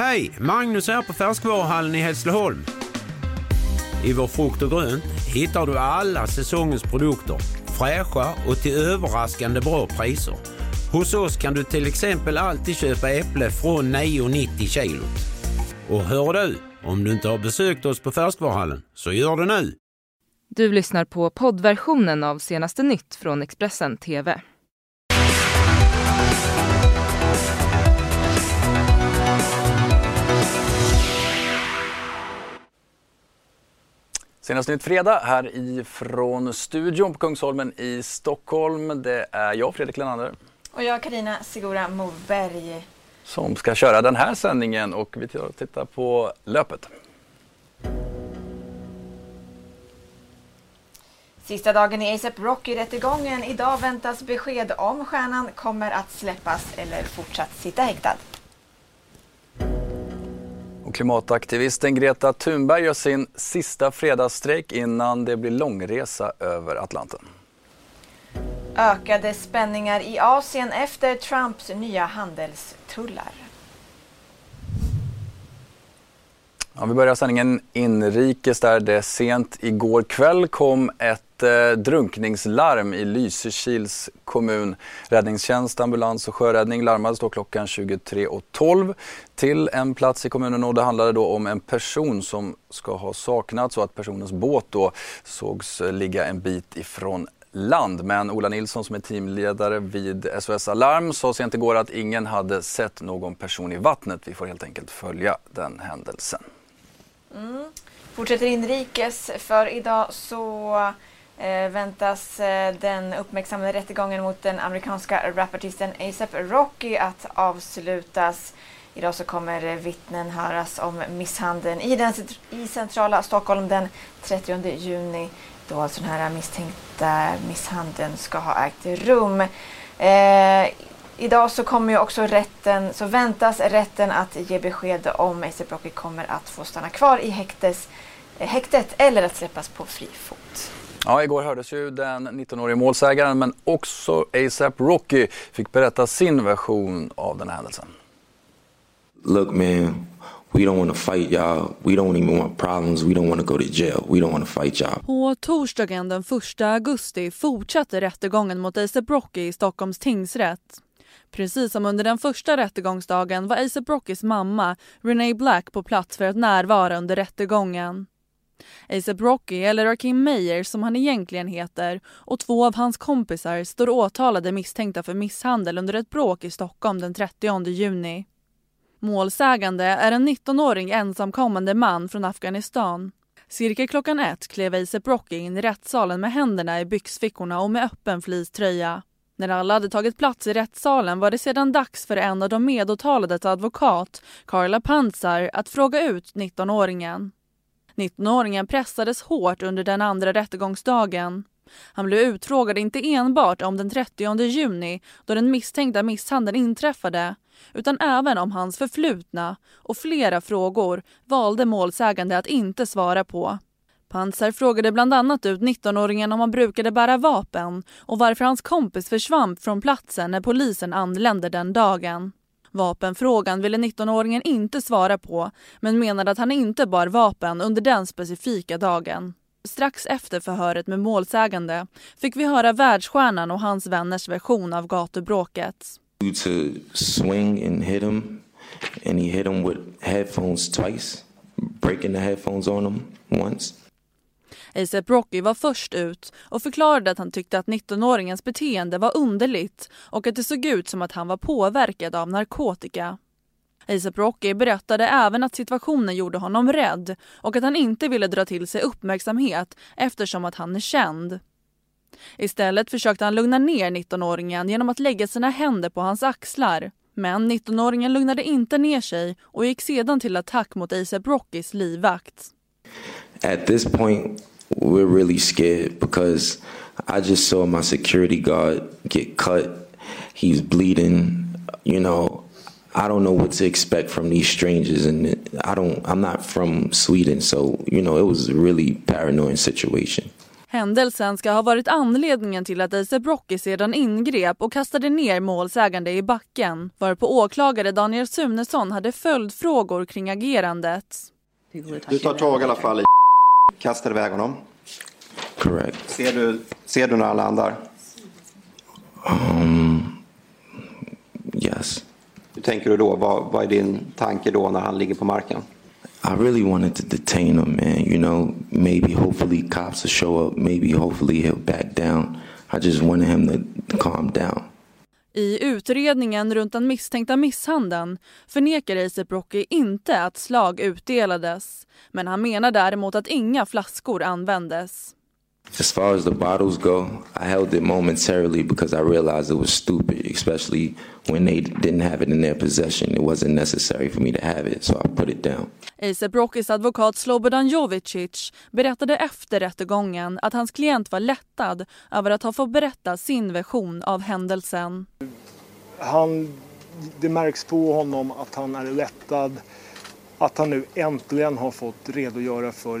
Hej! Magnus här på Färskvaruhallen i Hässleholm. I vår frukt och grönt hittar du alla säsongens produkter, fräscha och till överraskande bra priser. Hos oss kan du till exempel alltid köpa äpple från 9,90 kilo. Och hör du, om du inte har besökt oss på Färskvaruhallen, så gör det nu! Du lyssnar på poddversionen av senaste nytt från Expressen TV. Senast nytt fredag här ifrån studion på Kungsholmen i Stockholm. Det är jag, Fredrik Lenander. Och jag, Karina Sigora Moberg. Som ska köra den här sändningen och vi tittar på löpet. Sista dagen i ASAP Rocky-rättegången. Idag väntas besked om stjärnan kommer att släppas eller fortsatt sitta häktad. Klimataktivisten Greta Thunberg gör sin sista fredagsstrejk innan det blir långresa över Atlanten. Ökade spänningar i Asien efter Trumps nya handelstullar. Ja, vi börjar sändningen inrikes där det sent igår kväll kom ett eh, drunkningslarm i Lysekils kommun. Räddningstjänst, ambulans och sjöräddning larmades då klockan 23.12 till en plats i kommunen och det handlade då om en person som ska ha saknats och att personens båt då sågs ligga en bit ifrån land. Men Ola Nilsson som är teamledare vid SOS Alarm sa sent igår att ingen hade sett någon person i vattnet. Vi får helt enkelt följa den händelsen. Mm. Fortsätter inrikes för idag så eh, väntas eh, den uppmärksammade rättegången mot den amerikanska rapartisten ASAP Rocky att avslutas. Idag så kommer eh, vittnen höras om misshandeln i, den, i centrala Stockholm den 30 juni då alltså den här misstänkta misshandeln ska ha ägt rum. Eh, idag så kommer ju också rätten, så väntas rätten att ge besked om ASAP Rocky kommer att få stanna kvar i häktes, eh, häktet eller att släppas på fri fot. Ja, igår hördes ju den 19-årige målsägaren men också ASAP Rocky fick berätta sin version av den här händelsen. Look man, We don't want to fight y'all. We don't even want problems. We don't want to go to jail. We don't want to fight y'all. På torsdagen den 1 augusti fortsatte rättegången mot ASAP Rocky i Stockholms tingsrätt. Precis som under den första rättegångsdagen var ASAP Rockys mamma Renee Black på plats för att närvara under rättegången. ASAP Rocky, eller Rakim Meyer som han egentligen heter, och två av hans kompisar står åtalade misstänkta för misshandel under ett bråk i Stockholm den 30 juni. Målsägande är en 19-årig ensamkommande man från Afghanistan. Cirka klockan ett klev ASAP Rocky in i rättssalen med händerna i byxfickorna och med öppen fleecetröja. När alla hade tagit plats i rättssalen var det sedan dags för en av de medåtalades advokat, Carla Panzar, att fråga ut 19-åringen. 19-åringen pressades hårt under den andra rättegångsdagen. Han blev utfrågad inte enbart om den 30 juni då den misstänkta misshandeln inträffade utan även om hans förflutna och flera frågor valde målsägande att inte svara på. Panzer frågade bland annat ut 19-åringen om han brukade bära vapen och varför hans kompis försvann från platsen när polisen anlände den dagen. Vapenfrågan ville 19-åringen inte svara på men menade att han inte bar vapen under den specifika dagen. Strax efter förhöret med målsägande fick vi höra världsstjärnan och hans vänners version av gatubråket. To swing and hit him and he hit him with headphones twice, breaking the headphones on him once. ASAP Rocky var först ut och förklarade att han tyckte att 19-åringens beteende var underligt och att det såg ut som att han var påverkad av narkotika. ASAP Rocky berättade även att situationen gjorde honom rädd och att han inte ville dra till sig uppmärksamhet eftersom att han är känd. Istället försökte han lugna ner 19-åringen genom att lägga sina händer på hans axlar. Men 19-åringen lugnade inte ner sig och gick sedan till attack mot ASAP Rockys livvakt. At this point we're really scared because I just saw my security guard get cut. He's bleeding, you know. I don't know what to expect from these strangers and I don't I'm not from Sweden so you know it was a really paranoid situation. Händelsen ska ha varit anledningen till att ASAP Rocky sedan ingrep och kastade ner målsägande i backen varpå åklagare Daniel Sunesson hade följdfrågor kring agerandet. Du tar tag i alla fall i kastar iväg honom. Correct. Ser du, ser du när han landar? Um, yes. Hur tänker du då? Vad, vad är din tanke då när han ligger på marken? I really wanted to detain him, man. You know, maybe hopefully cops will show up. Maybe hopefully he'll back down. I just wanted him to calm down. I utredningen runt den misstänkta misshandeln förnekar ASAP Rocky inte att slag utdelades. Men han menar däremot att inga flaskor användes. As far as the bottles go, I held it momentarily because I realized it was stupid, especially when they didn't have it in their possession. It wasn't necessary for me to have it, so I put it down. ASAP Rockys advokat Slobodan Jovicic berättade efter rättegången att hans klient var lättad över att ha fått berätta sin version av händelsen. Han, det märks på honom att han är lättad, att han nu äntligen har fått redogöra för